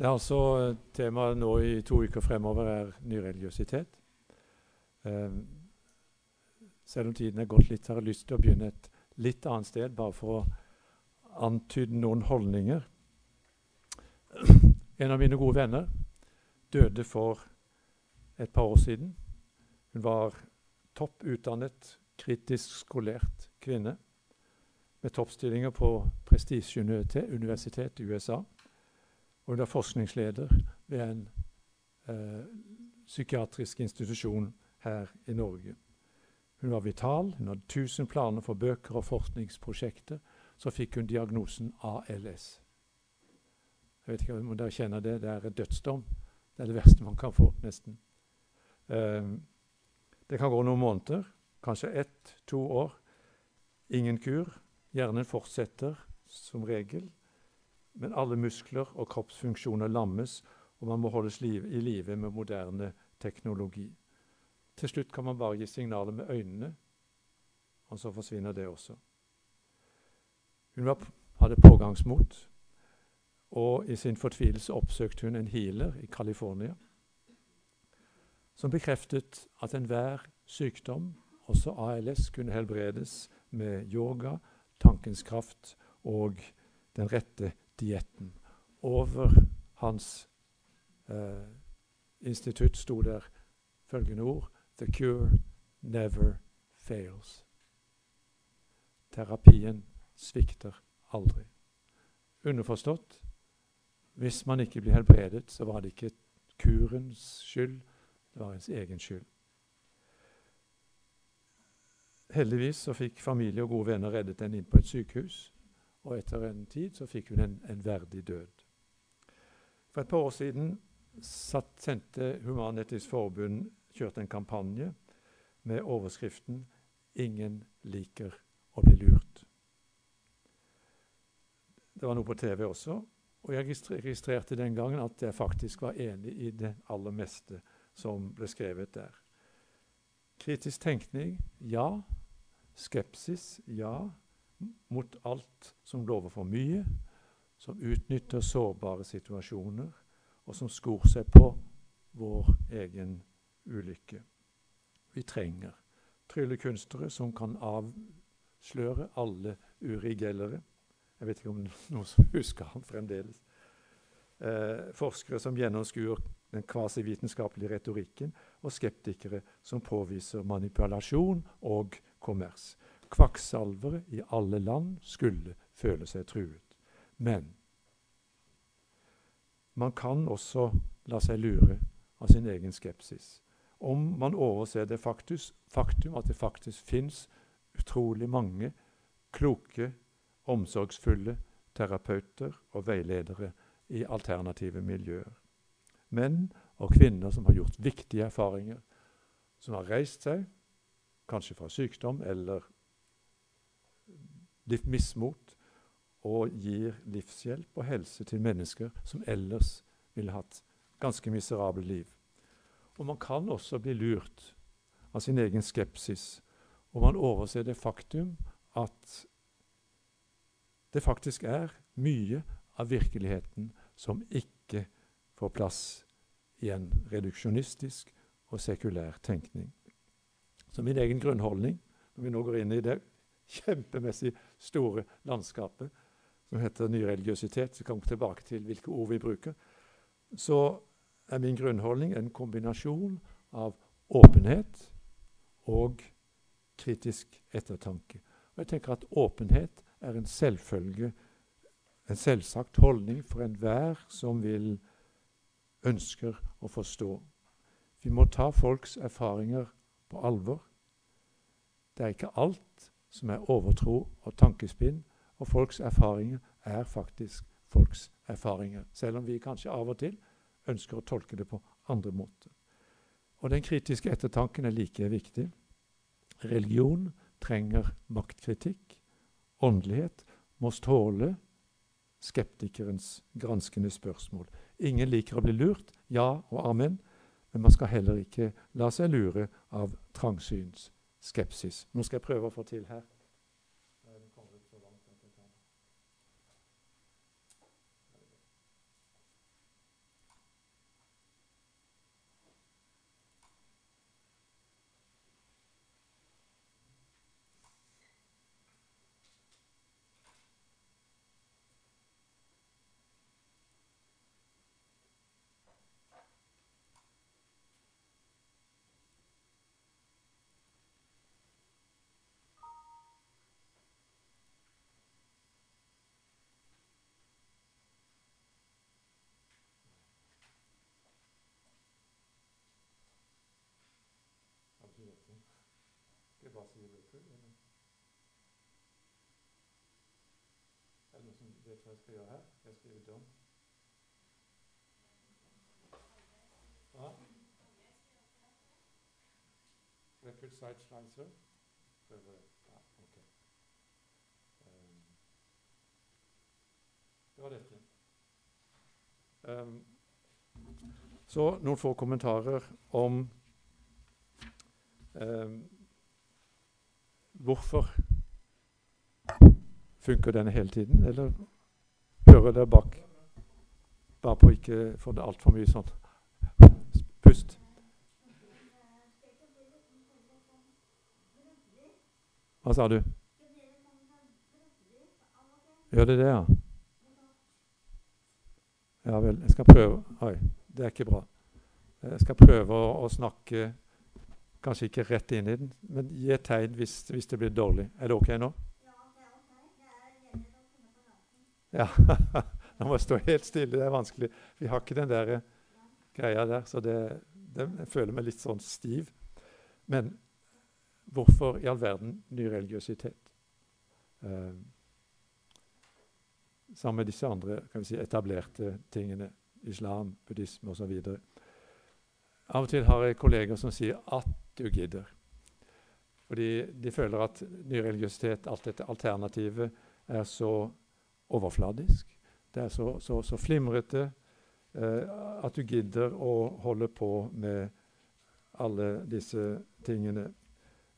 Det er altså eh, Temaet nå i to uker fremover er nyreligiøsitet. Um, selv om tiden er gått litt, har jeg lyst til å begynne et litt annet sted, bare for å antyde noen holdninger. En av mine gode venner døde for et par år siden. Hun var topp utdannet, kritisk skolert kvinne med toppstillinger på prestisjeuniversitet i USA. Og hun er forskningsleder ved en eh, psykiatrisk institusjon her i Norge. Hun var vital, hun hadde tusen planer for bøker og forskningsprosjekter. Så fikk hun diagnosen ALS. Jeg vet ikke om dere kjenner det. Det er en dødsdom. Det er det verste man kan få, nesten. Eh, det kan gå noen måneder, kanskje ett, to år. Ingen kur. Hjernen fortsetter som regel, men alle muskler og kroppsfunksjoner lammes, og man må holdes liv, i live med moderne teknologi. Til slutt kan man bare gi signaler med øynene, og så forsvinner det også. Hun var, hadde pågangsmot, og i sin fortvilelse oppsøkte hun en healer i California som bekreftet at enhver sykdom, også ALS, kunne helbredes med yoga, tankens kraft og den rette dietten. Over hans eh, institutt sto der følgende ord The cure never fails. Terapien svikter aldri. Underforstått hvis man ikke blir helbredet, så var det ikke kurens skyld, det var ens egen skyld. Heldigvis så fikk familie og gode venner reddet henne inn på et sykehus. Og etter en tid så fikk hun en, en verdig død. For et par år siden satt, sendte Human-Etisk Forbund kjørte en kampanje med overskriften 'Ingen liker å bli lurt'. Det var noe på TV også, og jeg registrerte den gangen at jeg faktisk var enig i det aller meste som ble skrevet der. Kritisk tenkning ja. Skepsis ja. Mot alt som lover for mye, som utnytter sårbare situasjoner, og som skor seg på vår egen ulykke. Vi trenger tryllekunstnere som kan avsløre alle Uri Gellere. Jeg vet ikke om noen som husker ham fremdeles. Eh, forskere som gjennomskuer den kvasivitenskapelige retorikken, og skeptikere som påviser manipulasjon og kommers. Kvakksalvere i alle land skulle føle seg truet. Men man kan også la seg lure av sin egen skepsis om man overser det faktus, faktum at det faktisk fins utrolig mange kloke, omsorgsfulle terapeuter og veiledere i alternative miljøer. Menn og kvinner som har gjort viktige erfaringer, som har reist seg, kanskje fra sykdom eller mismot, og gir livshjelp og helse til mennesker som ellers ville hatt ganske miserable liv. Og man kan også bli lurt av sin egen skepsis, og man overser det faktum at det faktisk er mye av virkeligheten som ikke får plass i en reduksjonistisk og sekulær tenkning. Så min egen grunnholdning, når vi nå går inn i det kjempemessig store landskapet som heter nyreligiøsitet, så kommer vi tilbake til hvilke ord vi bruker, så er min grunnholdning en kombinasjon av åpenhet og kritisk ettertanke. Og jeg tenker at åpenhet er en selvfølge, en selvsagt holdning for enhver som vil ønsker å forstå. Vi må ta folks erfaringer på alvor. Det er ikke alt som er overtro og tankespinn, og folks erfaringer er faktisk folks erfaringer, selv om vi kanskje av og til ønsker å tolke det på andre måter. Og den kritiske ettertanken er like viktig. Religion trenger maktkritikk. Åndelighet må tåle skeptikerens granskende spørsmål. Ingen liker å bli lurt, ja og amen, men man skal heller ikke la seg lure av trangsyns skepsis. Nå skal jeg prøve å få til her. Er det noe som vet hva jeg skal gjøre her? Jeg skriver dom. Hva? Record site slicer. Prøver Ja, OK. Um, det var dette. Um, så noen få kommentarer om um, hvorfor funker denne hele tiden, eller hører dere bak? Bare på ikke få det altfor mye sånn pust. Hva sa du? Gjør det det, ja? Ja vel. Jeg skal prøve Oi, det er ikke bra. Jeg skal prøve å, å snakke kanskje ikke rett inn i den, men gi et tegn hvis, hvis det blir dårlig. Er det OK nå? Ja. Nå må jeg stå helt stille. Det er vanskelig. Vi har ikke den der greia der, så det, det, jeg føler meg litt sånn stiv. Men hvorfor i all verden nyreligiøsitet? Uh, sammen med disse andre si, etablerte tingene. Islam, buddhisme osv. Av og til har jeg kolleger som sier at du gidder. Fordi de føler at nyreligiøsitet, alt dette alternativet, er så overfladisk. Det er så, så, så flimrete eh, at du gidder å holde på med alle disse tingene.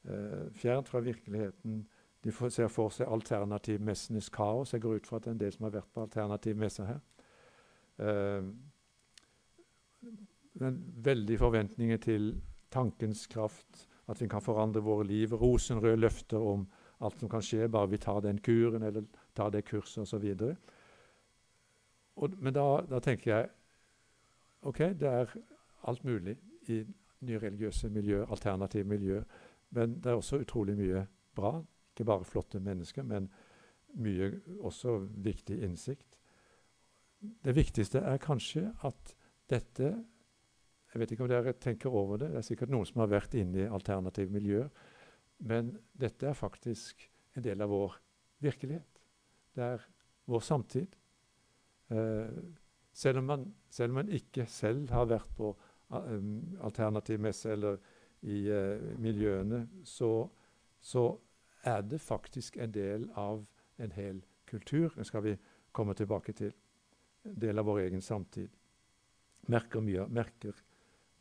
Eh, fjernt fra virkeligheten, de ser for seg alternativmessenes kaos. Jeg går ut fra at det er en del som har vært på alternativmesser her. Uh, men veldig forventninger til tankens kraft, at vi kan forandre våre liv. Rosenrøde løfter om alt som kan skje, bare vi tar den kuren eller tar det kurset osv. Men da, da, tenker jeg OK, det er alt mulig i nyreligiøse miljø, alternative miljø, men det er også utrolig mye bra. Ikke bare flotte mennesker, men mye også viktig innsikt. Det viktigste er kanskje at dette Jeg vet ikke om dere tenker over det, det er sikkert noen som har vært inne i alternative miljøer. Men dette er faktisk en del av vår virkelighet. Det er vår samtid. Eh, selv, om man, selv, om man, ikke selv har vært på um, alternativ messe eller i eh, miljøene, så, så er det faktisk en del av en hel kultur. Det skal vi komme tilbake til. En del av vår egen samtid. Merker mye, merker,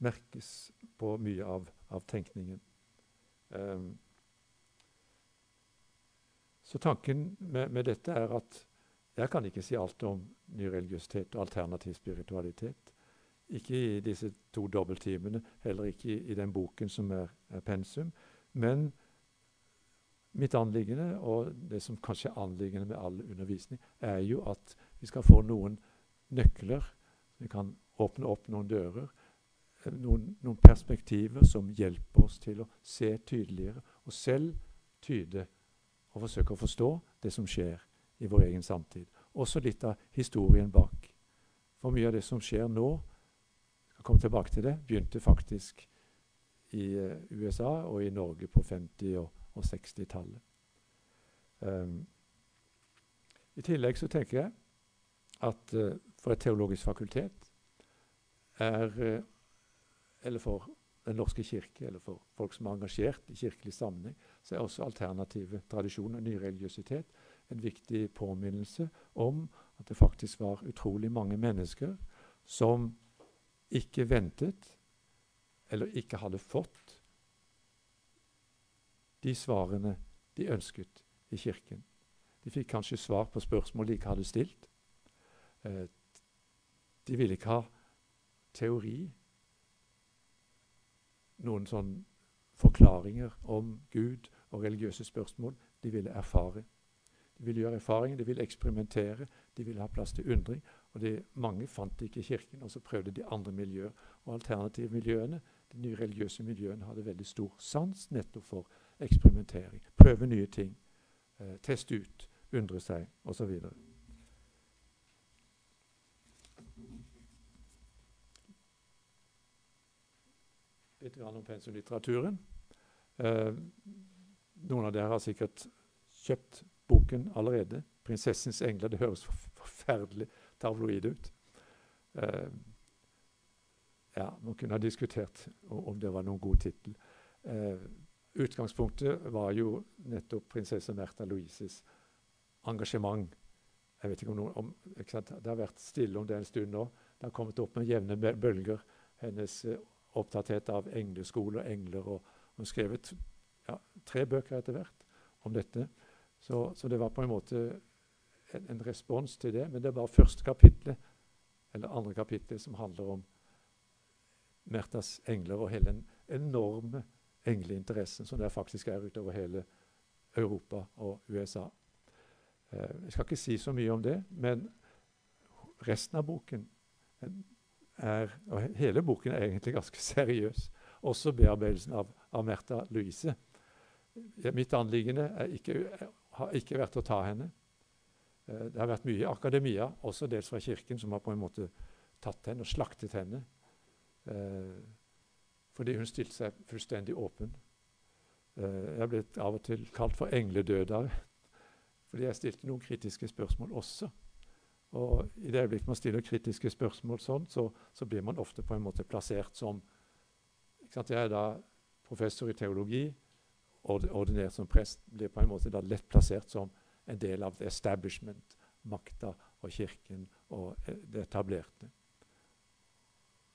merkes på mye av, av tenkningen. Um, så tanken med, med, dette er at jeg kan ikke si alt om nyreligiøsitet og alternativ spiritualitet. Ikke i disse to dobbelttimene, heller ikke i, i den boken som er, er pensum. Men Mitt anliggende, og det som kanskje er anliggende med all undervisning, er jo at vi skal få noen nøkler. Vi kan åpne opp noen dører, noen, noen perspektiver som hjelper oss til å se tydeligere og selv tyde og forsøke å forstå det som skjer i vår egen samtid. Også litt av historien bak. For mye av det som skjer nå, jeg kom tilbake til det, begynte faktisk i uh, USA og i Norge på 50- og og 60-tallet. Um, I tillegg så tenker jeg at uh, for et teologisk fakultet er uh, Eller for Den norske kirke, eller for folk som er engasjert i kirkelig sammenheng, så er også alternative tradisjoner, nyreligiøsitet, en viktig påminnelse om at det faktisk var utrolig mange mennesker som ikke ventet, eller ikke hadde fått de svarene de ønsket i Kirken. De fikk kanskje svar på spørsmål de ikke hadde stilt. Eh, de ville ikke ha teori, noen sånn forklaringer om Gud og religiøse spørsmål. De ville erfare. De ville gjøre erfaringer, de ville eksperimentere, de ville ha plass til undring. Og de, Mange fant det ikke i Kirken, og så prøvde de andre miljøer. Og alternativmiljøene, de nye religiøse miljøene, hadde veldig stor sans nettopp for eksperimentering. Prøve nye ting. Eh, teste ut, undre seg osv. Litt om pensumlitteraturen. Eh, Noen av dere har sikkert kjøpt boken allerede. 'Prinsessens engler'. Det høres forferdelig tabloid ut. Eh, ja, Man kunne ha diskutert om det var noen god tittel. Eh, utgangspunktet var jo nettopp prinsesse Märtha Louises engasjement. Jeg vet ikke om, noen, om ikke Det har vært stille om det en stund nå. Det har kommet opp med jevne bølger. Hennes opptatthet av engleskole og engler. og Hun skrev ja, tre bøker etter hvert om dette. Så, så, det var på en måte en, en, respons til det. Men det var første kapitlet, eller andre kapitlet som handler om Märthas engler og hele den enorme engleinteressen som det faktisk er utover hele Europa og USA. Eh, jeg skal ikke si så mye om det, men resten av boken er og Hele boken er egentlig ganske seriøs. Også bearbeidelsen av, av Märtha Louise. Mitt anliggende har ikke vært å ta henne. Eh, det har vært mye akademia, også dels fra Kirken, som har på en måte tatt henne og slaktet henne. Eh, fordi hun stilte seg fullstendig åpen. Eh, jeg blitt av og til kalt for engledødere fordi jeg stilte noen kritiske spørsmål også. Og I det øyeblikk man stiller kritiske spørsmål sånn, så, så, blir man ofte på en måte plassert som Jeg er da professor i teologi, ordinert som prest, blir på en måte da lett plassert som en del av establishment, makta og kirken og eh, det etablerte.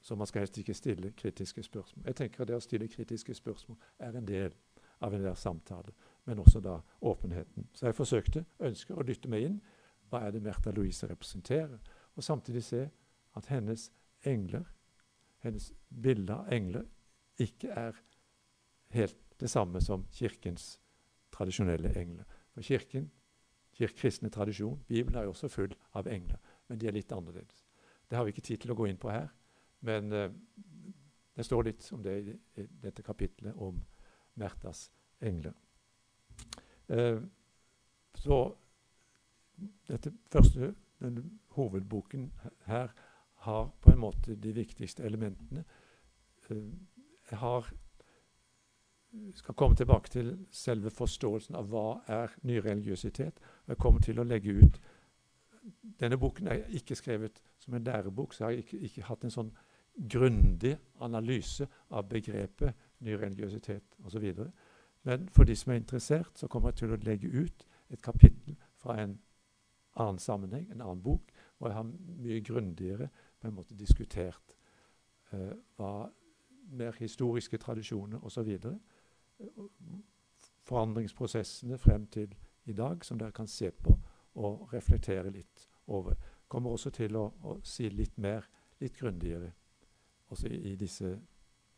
Så man skal helst ikke stille kritiske spørsmål. Jeg tenker at Det å stille kritiske spørsmål er en del av en der samtale, men også da åpenheten. Så jeg forsøkte, ønsker å dytte meg inn. Hva er det Märtha Louise representerer? Og samtidig se at hennes engler, hennes bilde av engler, ikke er helt det samme som Kirkens tradisjonelle engler. For Kirken, kirkekristne tradisjon, Bibelen er jo også full av engler, men de er litt annerledes. Det har vi ikke tid til å gå inn på her, men uh, det står litt om det i, i dette kapitlet om Märthas engler. Uh, så dette første, denne hovedboken her har på en måte de viktigste elementene. Uh, jeg har skal komme tilbake til selve forståelsen av hva er nyreligiøsitet. Jeg kommer til å legge ut Denne boken er ikke skrevet som en lærebok, så jeg har ikke, ikke hatt en sånn grundig analyse av begrepet nyreligiøsitet osv. Men for de som er interessert, så kommer jeg til å legge ut et kapittel fra en annen sammenheng, en annen bok, hvor jeg har mye grundigere på en måte diskutert uh, hva mer historiske tradisjoner osv forandringsprosessene frem til i dag, som dere kan se på og reflektere litt over. Kommer også til å, å si litt mer, litt grundigere, også i, i, disse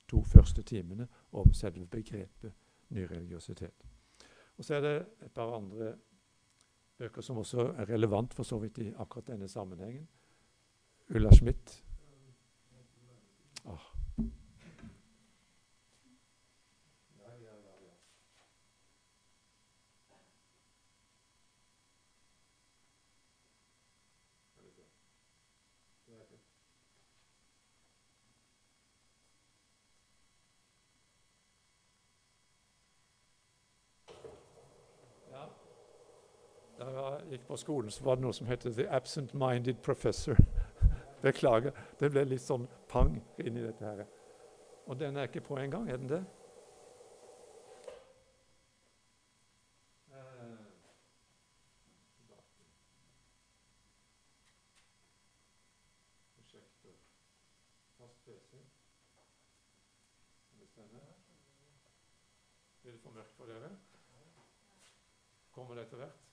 to første timene om selve begrepet nyreligiøsitet. Og så er det et par andre bøker som også er relevant for så vidt i akkurat denne sammenhengen. Ulla Schmidt. Gikk på skolen, så var det noe som het 'The Absent-Minded Professor'. Beklager. Det ble litt sånn pang inni dette her. Og den er ikke på engang, er den det? Blir det for mørkt for dere? Kommer det etter hvert?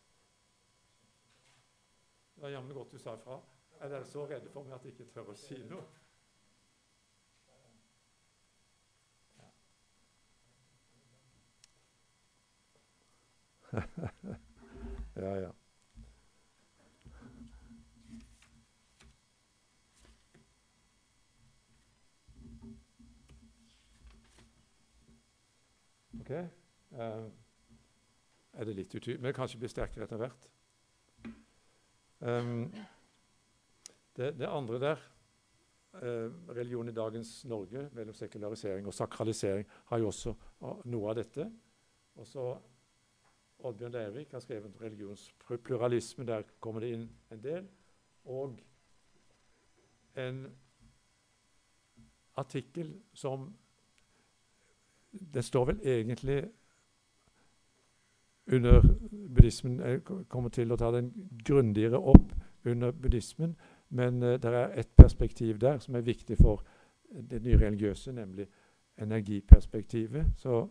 Var jammen godt du sa ifra. Er dere så redde for meg at jeg ikke tør å si noe? ja, ja. Ok. Uh, er det litt utydelig? Men kanskje blir sterkere etter hvert. Um, det, det, andre der, uh, religion i dagens Norge, mellom sekularisering og sakralisering, har jo også uh, noe av dette. Og så Oddbjørn Leirvik har skrevet om religionspluralisme. Der kommer det inn en del. Og en artikkel som Det står vel egentlig under buddhismen Jeg kommer til å ta den grundigere opp under buddhismen, men uh, det er ett perspektiv der som er viktig for det nye religiøse, nemlig energiperspektivet. Så,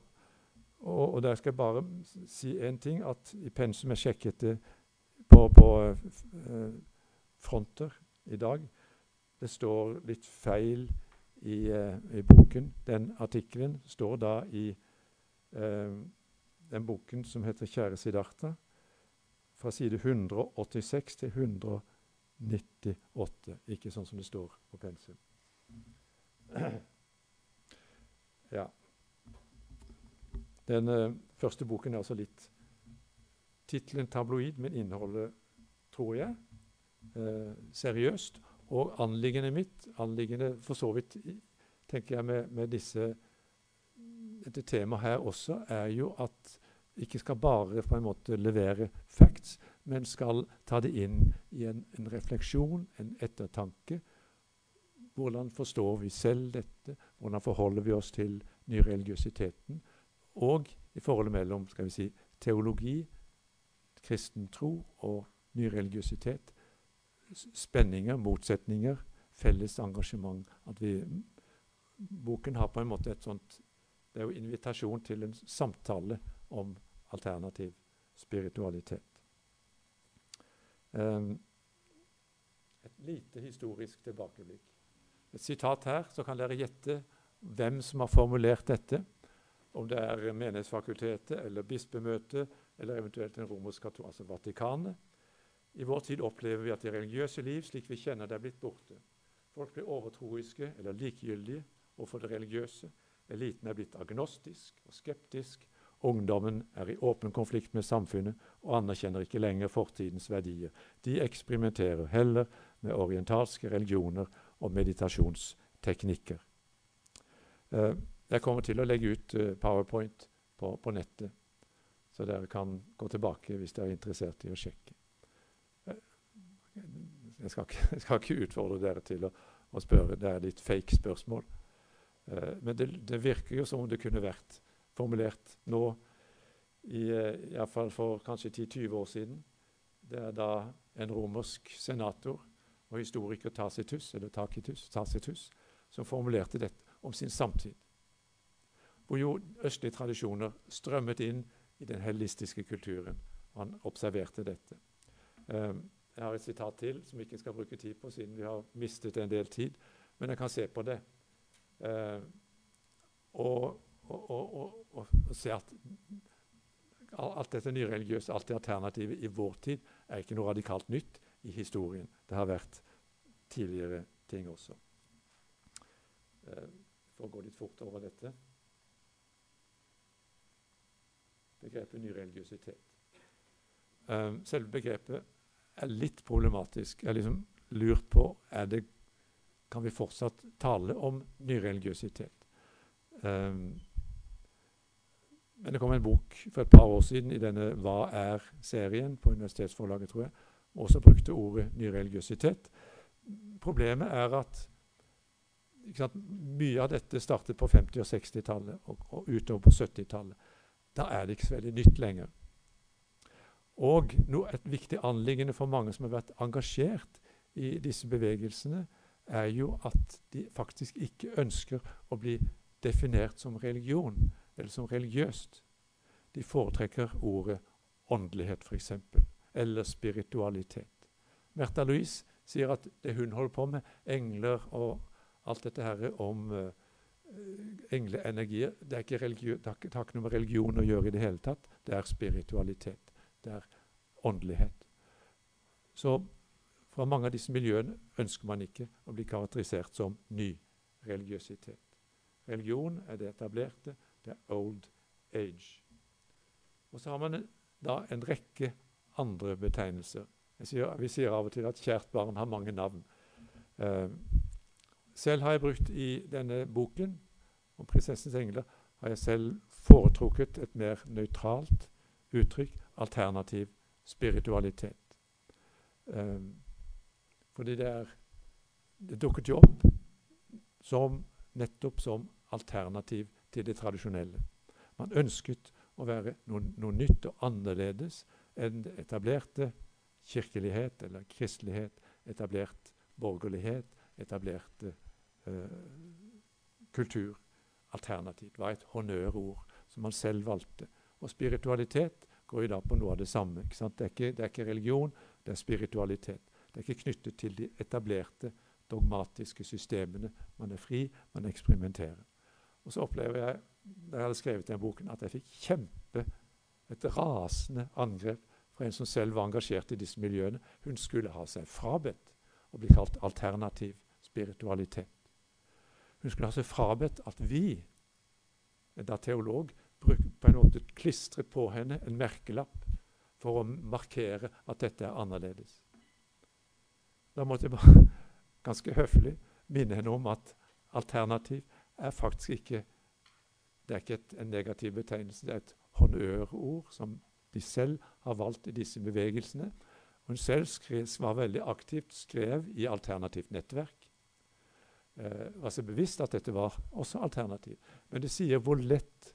og, og, der skal jeg bare si én ting, at i pensum jeg sjekket det på, på uh, fronter i dag. Det står litt feil i, uh, i boken. Den artikkelen står da i den boken som heter 'Kjære Siddhartha', fra side 186 til 198. Ikke sånn som det står på pensum. Ja. Den uh, første boken er altså litt Tittelen tabloid, men innholdet, tror jeg, uh, seriøst. Og anliggendet mitt, anliggende for så vidt, tenker jeg med, med disse dette temaet her også, er jo at ikke skal bare på en måte levere facts, men skal ta det inn i en, en refleksjon, en ettertanke. Hvordan forstår vi selv dette? Hvordan forholder vi oss til nyreligiøsiteten? Og i forholdet mellom skal vi si, teologi, kristen tro og nyreligiøsitet. Spenninger, motsetninger, felles engasjement. At vi, boken har på en måte et sånt Det er jo invitasjon til en samtale om alternativ spiritualitet. Um, et lite historisk tilbakeblikk. Et sitat her, så kan dere gjette hvem som har formulert dette. Om det er Menighetsfakultetet eller bispemøtet eller eventuelt en romersk altså Vatikanet. I vår tid opplever vi at det religiøse liv slik vi kjenner det, er blitt borte. Folk blir overtroiske eller likegyldige overfor det religiøse. Eliten er blitt agnostisk og skeptisk Ungdommen er i åpen konflikt med samfunnet og anerkjenner ikke lenger fortidens verdier. De eksperimenterer heller med orientalske religioner og meditasjonsteknikker. Uh, jeg kommer til å legge ut uh, Powerpoint på, på, nettet, så dere kan gå tilbake hvis dere er interessert i å sjekke. Uh, jeg, skal ikke, jeg, skal ikke, utfordre dere til å, å spørre. Det er litt fake spørsmål. Men det, det virker jo som om det kunne vært formulert nå, i, eh, iallfall for kanskje 10-20 år siden. Det er da en romersk senator og historiker Tacitus, eller Tacitus, Tacitus som formulerte dette om sin samtid. Hvor jo østlige tradisjoner strømmet inn i den hellistiske kulturen. Han observerte dette. Um, jeg har et sitat til som vi ikke skal bruke tid på, siden vi har mistet en del tid. Men jeg kan se på det. Uh, og og, og, og, se at alt dette nyreligiøse, alt det alternativet i vår tid, er ikke noe radikalt nytt i historien. Det har vært tidligere ting også. Eh, for å gå litt fort over dette Begrepet nyreligiøsitet. Um, selve begrepet er litt problematisk. Jeg har liksom lurt på er det, Kan vi fortsatt tale om nyreligiøsitet? Um, men det kom en bok for et par år siden i denne Hva er?-serien på Universitetsforlaget, tror jeg, også brukte ordet nyreligiøsitet. Problemet er at sant, mye av dette startet på 50- og 60-tallet og, og, utover på 70-tallet. Da er det ikke så veldig nytt lenger. Og no, et viktig anliggende for mange som har vært engasjert i disse bevegelsene, er jo at de faktisk ikke ønsker å bli definert som religion eller som religiøst. De foretrekker ordet åndelighet, f.eks., eller spiritualitet. Märtha Louise sier at det hun holder på med, engler og alt dette her om uh, engleenergier det, det har ikke noe med religion å gjøre i det hele tatt. Det er spiritualitet. Det er åndelighet. Så fra mange av disse miljøene ønsker man ikke å bli karakterisert som ny religiøsitet. Religion er det etablerte, det er old age. Og så har man da en rekke andre betegnelser. Sier, vi sier av og til at kjært barn har mange navn. Eh, selv har jeg brukt i denne boken om prinsessens engler har jeg selv foretrukket et mer nøytralt uttrykk alternativ spiritualitet. Um, fordi det, er, det dukket jo opp som, nettopp som alternativ til det tradisjonelle. Man ønsket å være noe, noe nytt og annerledes enn det etablerte kirkelighet eller kristelighet, etablert borgerlighet, etablerte eh, kultur. Alternativ var et honnørord som man selv valgte. Og spiritualitet går jo da på noe av det samme. Det er, ikke, det, er ikke, religion, det er spiritualitet. Det er ikke knyttet til de etablerte dogmatiske systemene. Man er fri, man eksperimenterer. Og så opplever jeg da jeg hadde skrevet den boken, at jeg fikk kjempe et rasende angrep fra en som selv var engasjert i disse miljøene. Hun skulle ha seg frabedt å bli kalt alternativ spiritualitet. Hun skulle ha seg frabedt at vi, da teolog, på en måte klistret på henne en merkelapp for å markere at dette er annerledes. Da måtte jeg bare ganske høflig minne henne om at alternativ er faktisk ikke det er ikke et, en negativ betegnelse, det er et honnørord som de selv har valgt i disse bevegelsene. Hun selv skrev, var veldig aktivt, skrev i alternativt nettverk. Eh, var så bevisst at dette var også alternativ. Men det sier hvor lett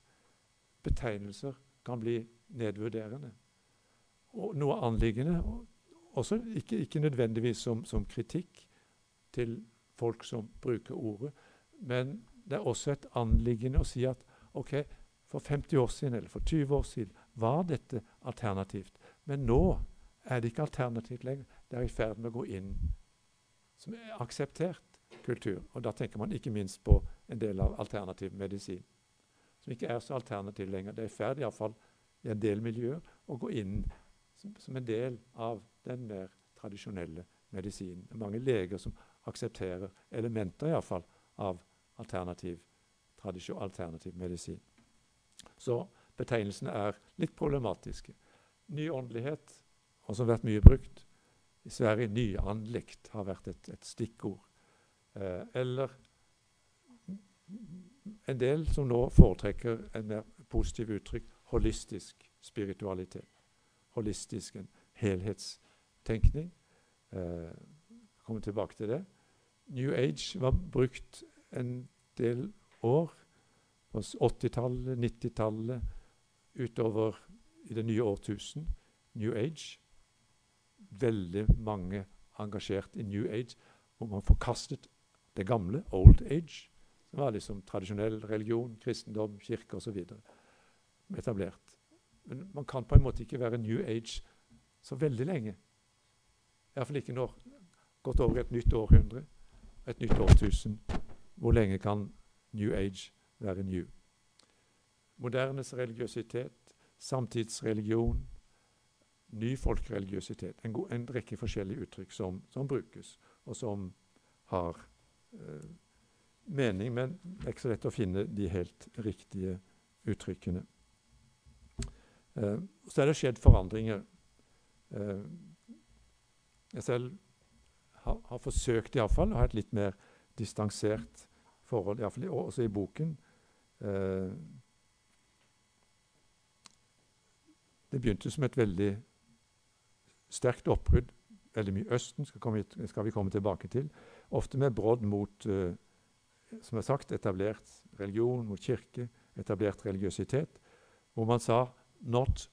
betegnelser kan bli nedvurderende. Og noe anliggende, også ikke, ikke nødvendigvis som, som, kritikk til folk som bruker ordet, men det er også et anliggende å si at ok, for 50 år siden eller for 20 år siden var dette alternativt. Men nå er det ikke alternativt lenger. Det er i ferd med å gå inn som er akseptert kultur. Og da tenker man ikke minst på en del av alternativ medisin, som ikke er så alternativ lenger. Det er i ferd iallfall i en del miljøer å gå inn som, en del av den mer tradisjonelle medisinen. Det er mange leger som aksepterer elementer i fall, av alternativ alternativ medisin. Så betegnelsene er litt problematiske. Ny åndelighet har også vært mye brukt. I Sverige nyandligt har vært et, et stikkord. Eh, eller en del som nå foretrekker en mer positiv uttrykk holistisk spiritualitet. Holistisk, en helhetstenkning. Eh, kommer tilbake til det. New Age var brukt en del år. På 80-tallet, 90-tallet, utover i det nye årtusen. New Age. Veldig mange engasjert i New Age, hvor man forkastet det gamle, Old Age, som var liksom tradisjonell religion, kristendom, kirke osv. etablert. Men man kan på en måte ikke være New Age så veldig lenge. Iallfall ikke når gått over et nytt århundre, et nytt årtusen. Hvor lenge kan New Age være new. Modernes religiøsitet, samtidsreligion, ny folkereligiøsitet. En, en, rekke forskjellige uttrykk som, som, brukes, og som har eh, mening, men det er ikke så lett å finne de helt riktige uttrykkene. Eh, så er det skjedd forandringer. Eh, jeg selv har, har forsøkt iallfall å ha et litt mer distansert forhold, iallfall også i boken. Eh, det begynte som et veldig sterkt oppbrudd. Veldig mye Østen skal, komme, skal, vi komme tilbake til. Ofte med brodd mot eh, som er sagt, etablert religion, mot kirke, etablert religiøsitet. Hvor man sa 'not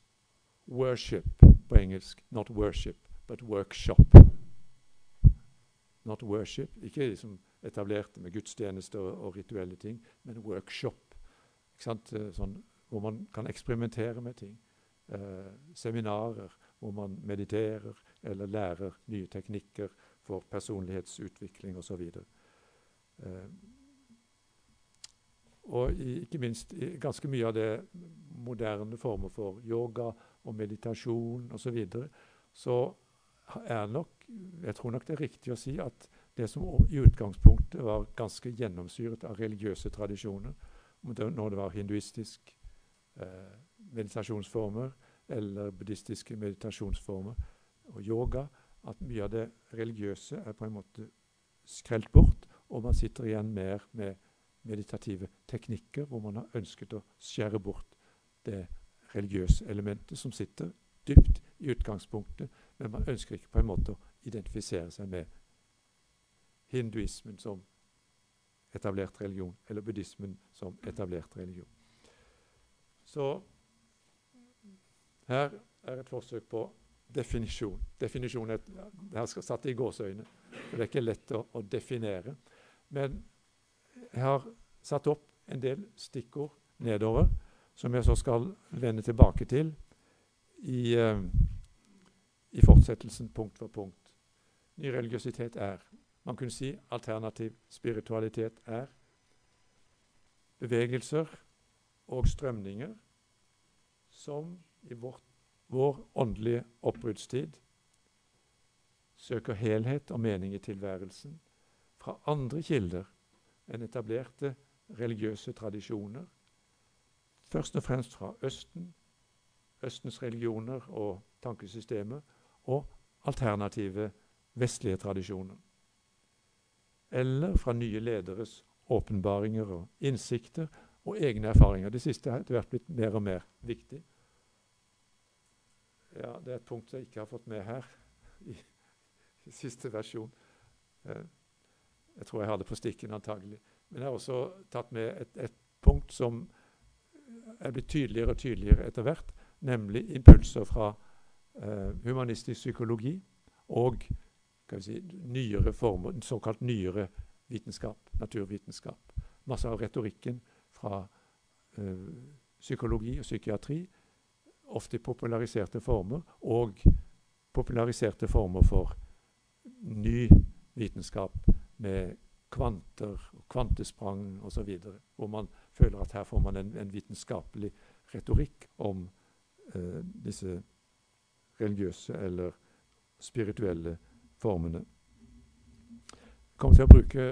worship' på engelsk. 'Not worship, but workshop'. Not worship, ikke liksom etablerte med gudstjenester og, og rituelle ting, men workshop. Eh, sånn, hvor man kan eksperimentere med ting. Eh, seminarer hvor man mediterer eller lærer nye teknikker for personlighetsutvikling osv. Eh, og i, ikke minst i ganske mye av det moderne former for yoga og meditasjon osv. Så, videre, så er nok Jeg tror nok det er riktig å si at det som i utgangspunktet var ganske gjennomsyret av religiøse tradisjoner, når det var hinduistisk eh, meditasjonsformer eller buddhistiske meditasjonsformer og yoga, at mye av det religiøse er på en måte skrelt bort, og man sitter igjen mer med meditative teknikker, hvor man har ønsket å skjære bort det religiøse elementet som sitter dypt i utgangspunktet, men man ønsker ikke på en måte å identifisere seg med hinduismen som etablert religion, eller buddhismen som etablert religion. Så her er et forsøk på definisjon. Definisjon er her skal satt i gåseøyne, det er ikke lett å, å, definere. Men jeg har satt opp en del stikkord nedover som jeg så skal vende tilbake til i, uh, i fortsettelsen punkt for punkt. Ny religiøsitet er Man kunne si alternativ spiritualitet er bevegelser og strømninger som i vårt vår åndelige oppbruddstid søker helhet og mening i tilværelsen fra andre kilder enn etablerte religiøse tradisjoner, først og fremst fra Østen, Østens religioner og tankesystemer, og alternative vestlige tradisjoner. Eller fra nye lederes åpenbaringer og innsikter og egne erfaringer. Det siste har etter hvert blitt mer og mer viktig. Ja, det er et punkt jeg ikke har fått med her i, i siste versjon. Eh, jeg tror jeg har det på stikken, antagelig. Men jeg har også tatt med et, et punkt som er blitt tydeligere og tydeligere etter hvert, nemlig impulser fra eh, humanistisk psykologi og si, nyere former, såkalt nyere vitenskap, naturvitenskap. Masse av retorikken fra eh, psykologi og psykiatri ofte i populariserte former, og populariserte former for ny vitenskap med kvanter, og kvantesprang osv., hvor man føler at her får man en, en vitenskapelig retorikk om eh, disse religiøse eller spirituelle formene. Jeg kommer til å bruke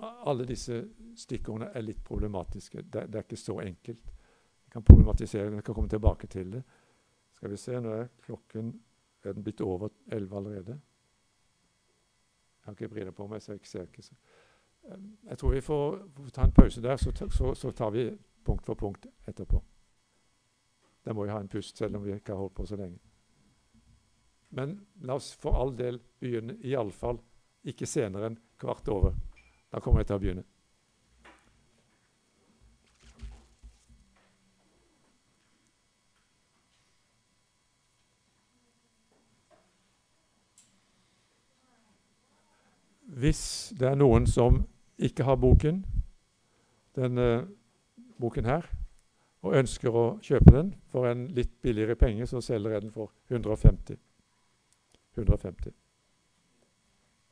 alle disse stikkordene er litt problematiske. Det, det er ikke så enkelt. Jeg kan problematisere men jeg kan komme tilbake til det. Skal vi se, nå er klokken er den blitt over elleve allerede. Har ikke briller på meg, så jeg ser ikke. Så. Jeg tror vi får, ta en pause der, så, så, så, tar vi punkt for punkt etterpå. Da må vi ha en pust, selv om vi ikke har holdt på så lenge. Men la oss for all del begynne, iallfall ikke senere enn kvart over. Da kommer jeg til å begynne. Hvis det er noen som ikke har boken, denne boken her, og ønsker å kjøpe den for en litt billigere penge, så selger jeg den for 150. 150.